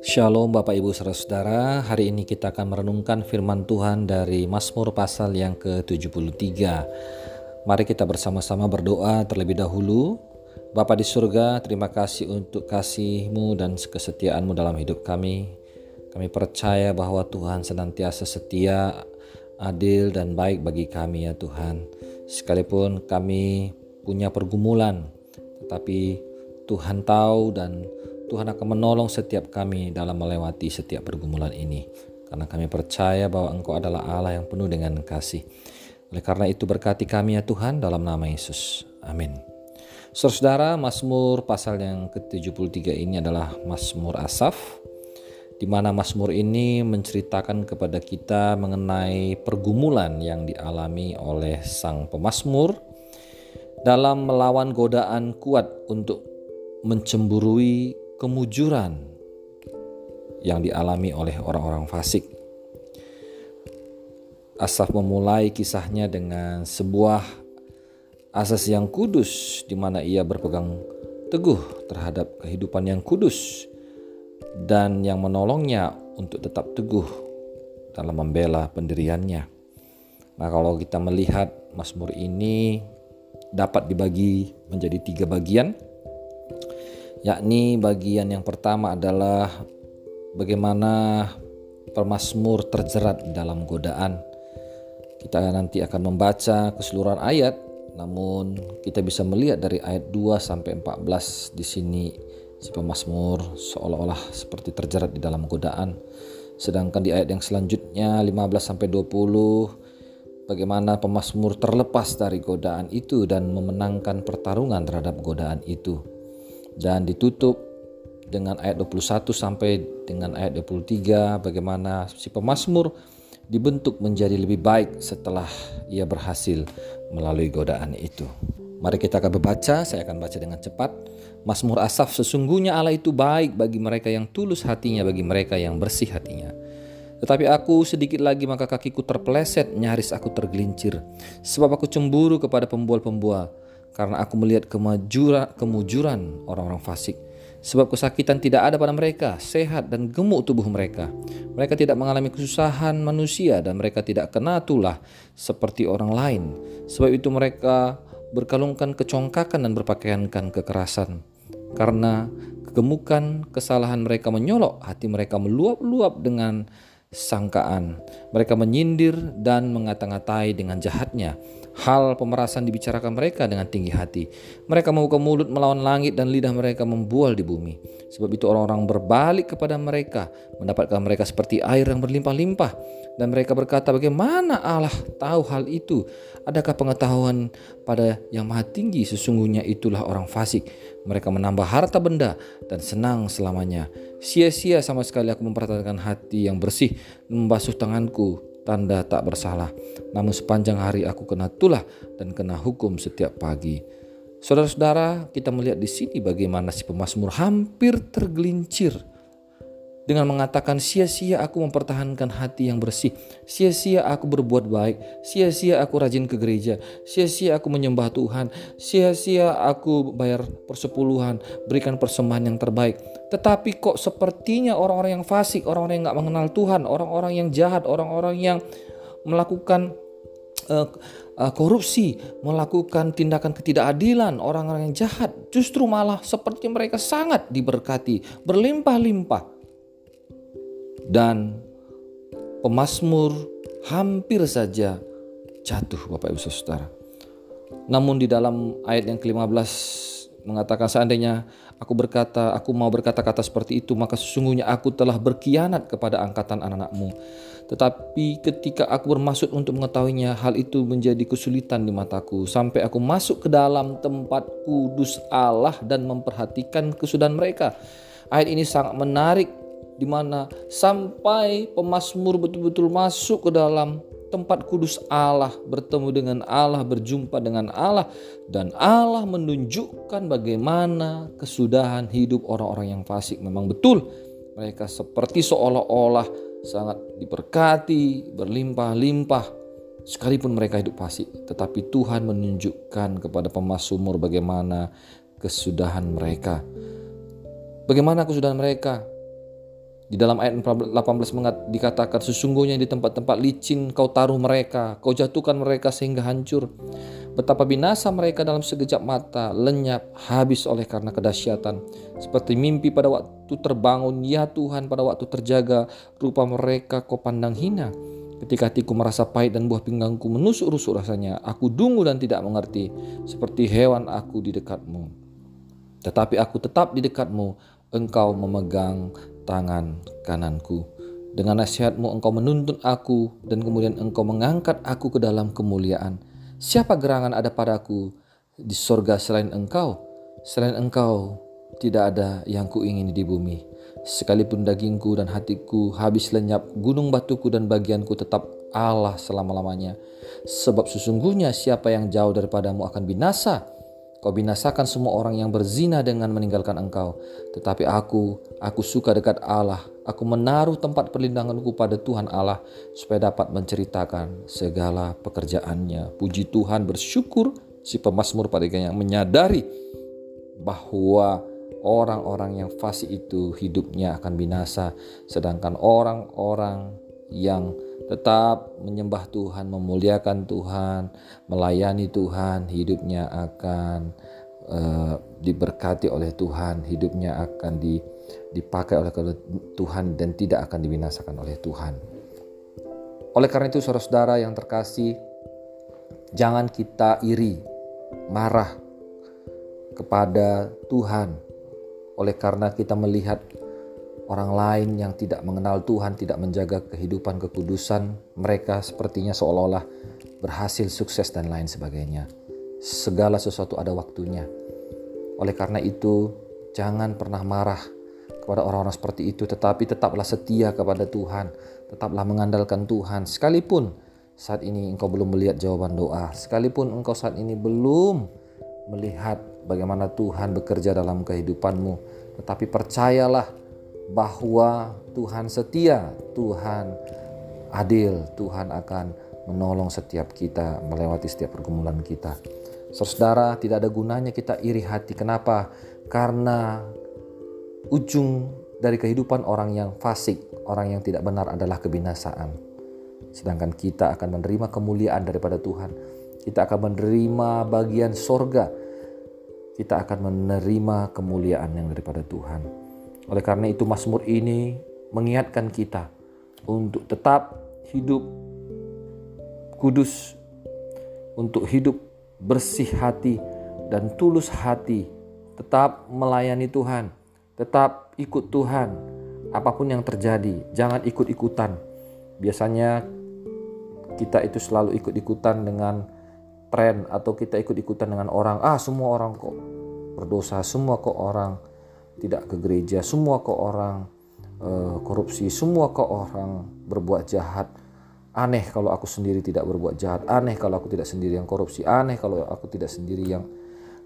Shalom Bapak Ibu Saudara-saudara, hari ini kita akan merenungkan firman Tuhan dari Mazmur pasal yang ke-73. Mari kita bersama-sama berdoa terlebih dahulu. Bapa di surga, terima kasih untuk kasih-Mu dan kesetiaan-Mu dalam hidup kami. Kami percaya bahwa Tuhan senantiasa setia, adil dan baik bagi kami ya Tuhan. Sekalipun kami punya pergumulan, tetapi Tuhan tahu dan Tuhan akan menolong setiap kami dalam melewati setiap pergumulan ini. Karena kami percaya bahwa Engkau adalah Allah yang penuh dengan kasih. Oleh karena itu berkati kami ya Tuhan dalam nama Yesus. Amin. Saudara, Mazmur pasal yang ke-73 ini adalah Mazmur Asaf di mana Mazmur ini menceritakan kepada kita mengenai pergumulan yang dialami oleh sang pemazmur dalam melawan godaan kuat untuk mencemburui kemujuran yang dialami oleh orang-orang fasik. Asaf memulai kisahnya dengan sebuah asas yang kudus di mana ia berpegang teguh terhadap kehidupan yang kudus dan yang menolongnya untuk tetap teguh dalam membela pendiriannya. Nah, kalau kita melihat Mazmur ini dapat dibagi menjadi tiga bagian yakni bagian yang pertama adalah bagaimana pemazmur terjerat dalam godaan. Kita nanti akan membaca keseluruhan ayat, namun kita bisa melihat dari ayat 2 sampai 14 di sini si pemazmur seolah-olah seperti terjerat di dalam godaan. Sedangkan di ayat yang selanjutnya 15 sampai 20 bagaimana pemazmur terlepas dari godaan itu dan memenangkan pertarungan terhadap godaan itu dan ditutup dengan ayat 21 sampai dengan ayat 23 bagaimana si pemazmur dibentuk menjadi lebih baik setelah ia berhasil melalui godaan itu. Mari kita akan membaca, saya akan baca dengan cepat. Mazmur Asaf sesungguhnya Allah itu baik bagi mereka yang tulus hatinya, bagi mereka yang bersih hatinya. Tetapi aku sedikit lagi maka kakiku terpeleset, nyaris aku tergelincir. Sebab aku cemburu kepada pembual-pembual karena aku melihat kemajuran, kemujuran orang-orang fasik. Sebab kesakitan tidak ada pada mereka, sehat dan gemuk tubuh mereka. Mereka tidak mengalami kesusahan manusia dan mereka tidak kena tulah seperti orang lain. Sebab itu mereka berkalungkan kecongkakan dan berpakaiankan kekerasan. Karena kegemukan kesalahan mereka menyolok, hati mereka meluap-luap dengan sangkaan. Mereka menyindir dan mengata-ngatai dengan jahatnya. Hal pemerasan dibicarakan mereka dengan tinggi hati. Mereka membuka mulut melawan langit dan lidah mereka membual di bumi. Sebab itu orang-orang berbalik kepada mereka, mendapatkan mereka seperti air yang berlimpah-limpah. Dan mereka berkata, bagaimana Allah tahu hal itu? Adakah pengetahuan pada yang maha tinggi? Sesungguhnya itulah orang fasik. Mereka menambah harta benda dan senang selamanya. Sia-sia sama sekali aku memperhatikan hati yang bersih, membasuh tanganku tanda tak bersalah. Namun sepanjang hari aku kena tulah dan kena hukum setiap pagi. Saudara-saudara, kita melihat di sini bagaimana si pemazmur hampir tergelincir dengan mengatakan sia-sia aku mempertahankan hati yang bersih, sia-sia aku berbuat baik, sia-sia aku rajin ke gereja, sia-sia aku menyembah Tuhan, sia-sia aku bayar persepuluhan, berikan persembahan yang terbaik. Tetapi kok sepertinya orang-orang yang fasik, orang-orang yang nggak mengenal Tuhan, orang-orang yang jahat, orang-orang yang melakukan uh, uh, korupsi, melakukan tindakan ketidakadilan, orang-orang yang jahat, justru malah seperti mereka sangat diberkati, berlimpah-limpah dan pemazmur hampir saja jatuh Bapak Ibu Saudara. Namun di dalam ayat yang ke-15 mengatakan seandainya aku berkata, aku mau berkata-kata seperti itu, maka sesungguhnya aku telah berkhianat kepada angkatan anak-anakmu. Tetapi ketika aku bermaksud untuk mengetahuinya, hal itu menjadi kesulitan di mataku. Sampai aku masuk ke dalam tempat kudus Allah dan memperhatikan kesudahan mereka. Ayat ini sangat menarik di mana sampai pemazmur betul-betul masuk ke dalam tempat kudus Allah, bertemu dengan Allah, berjumpa dengan Allah, dan Allah menunjukkan bagaimana kesudahan hidup orang-orang yang fasik. Memang betul, mereka seperti seolah-olah sangat diberkati, berlimpah-limpah, sekalipun mereka hidup fasik. Tetapi Tuhan menunjukkan kepada pemazmur bagaimana kesudahan mereka. Bagaimana kesudahan mereka? Di dalam ayat 18 dikatakan sesungguhnya di tempat-tempat licin kau taruh mereka, kau jatuhkan mereka sehingga hancur. Betapa binasa mereka dalam sekejap mata, lenyap, habis oleh karena kedahsyatan. Seperti mimpi pada waktu terbangun, ya Tuhan pada waktu terjaga, rupa mereka kau pandang hina. Ketika hatiku merasa pahit dan buah pinggangku menusuk rusuk rasanya, aku dungu dan tidak mengerti, seperti hewan aku di dekatmu. Tetapi aku tetap di dekatmu, engkau memegang tangan kananku. Dengan nasihatmu engkau menuntun aku dan kemudian engkau mengangkat aku ke dalam kemuliaan. Siapa gerangan ada padaku di sorga selain engkau? Selain engkau tidak ada yang kuingini di bumi. Sekalipun dagingku dan hatiku habis lenyap, gunung batuku dan bagianku tetap Allah selama-lamanya. Sebab sesungguhnya siapa yang jauh daripadamu akan binasa Kau binasakan semua orang yang berzina dengan meninggalkan engkau. Tetapi aku, aku suka dekat Allah. Aku menaruh tempat perlindunganku pada Tuhan Allah supaya dapat menceritakan segala pekerjaannya. Puji Tuhan bersyukur si pemazmur pada yang menyadari bahwa orang-orang yang fasik itu hidupnya akan binasa. Sedangkan orang-orang yang tetap menyembah Tuhan, memuliakan Tuhan, melayani Tuhan, hidupnya akan uh, diberkati oleh Tuhan, hidupnya akan di, dipakai oleh Tuhan dan tidak akan dibinasakan oleh Tuhan. Oleh karena itu saudara-saudara yang terkasih, jangan kita iri, marah kepada Tuhan oleh karena kita melihat orang lain yang tidak mengenal Tuhan, tidak menjaga kehidupan kekudusan, mereka sepertinya seolah-olah berhasil sukses dan lain sebagainya. Segala sesuatu ada waktunya. Oleh karena itu, jangan pernah marah kepada orang-orang seperti itu, tetapi tetaplah setia kepada Tuhan, tetaplah mengandalkan Tuhan, sekalipun saat ini engkau belum melihat jawaban doa, sekalipun engkau saat ini belum melihat bagaimana Tuhan bekerja dalam kehidupanmu, tetapi percayalah bahwa Tuhan setia, Tuhan adil, Tuhan akan menolong setiap kita melewati setiap pergumulan kita. Saudara, tidak ada gunanya kita iri hati. Kenapa? Karena ujung dari kehidupan orang yang fasik, orang yang tidak benar adalah kebinasaan. Sedangkan kita akan menerima kemuliaan daripada Tuhan. Kita akan menerima bagian sorga. Kita akan menerima kemuliaan yang daripada Tuhan. Oleh karena itu Mazmur ini mengingatkan kita untuk tetap hidup kudus, untuk hidup bersih hati dan tulus hati, tetap melayani Tuhan, tetap ikut Tuhan. Apa pun yang terjadi, jangan ikut-ikutan. Biasanya kita itu selalu ikut-ikutan dengan tren atau kita ikut-ikutan dengan orang. Ah, semua orang kok berdosa, semua kok orang tidak ke gereja, semua kok orang uh, korupsi, semua kok orang berbuat jahat. Aneh kalau aku sendiri tidak berbuat jahat, aneh kalau aku tidak sendiri yang korupsi, aneh kalau aku tidak sendiri yang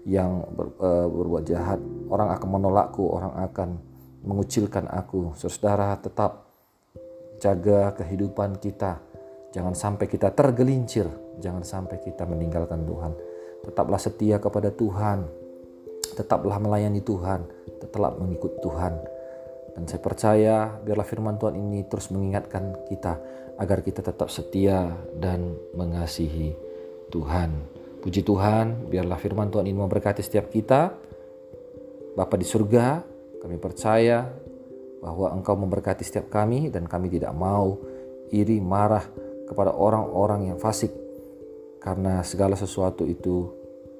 yang ber, uh, berbuat jahat. Orang akan menolakku, orang akan mengucilkan aku. Saudara tetap jaga kehidupan kita. Jangan sampai kita tergelincir, jangan sampai kita meninggalkan Tuhan. Tetaplah setia kepada Tuhan, tetaplah melayani Tuhan, tetap mengikut Tuhan. Dan saya percaya biarlah firman Tuhan ini terus mengingatkan kita agar kita tetap setia dan mengasihi Tuhan. Puji Tuhan, biarlah firman Tuhan ini memberkati setiap kita. Bapa di surga, kami percaya bahwa Engkau memberkati setiap kami dan kami tidak mau iri marah kepada orang-orang yang fasik karena segala sesuatu itu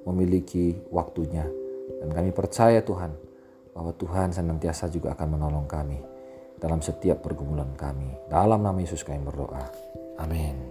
memiliki waktunya. Dan kami percaya Tuhan bahwa Tuhan senantiasa juga akan menolong kami dalam setiap pergumulan kami. Dalam nama Yesus kami berdoa. Amin.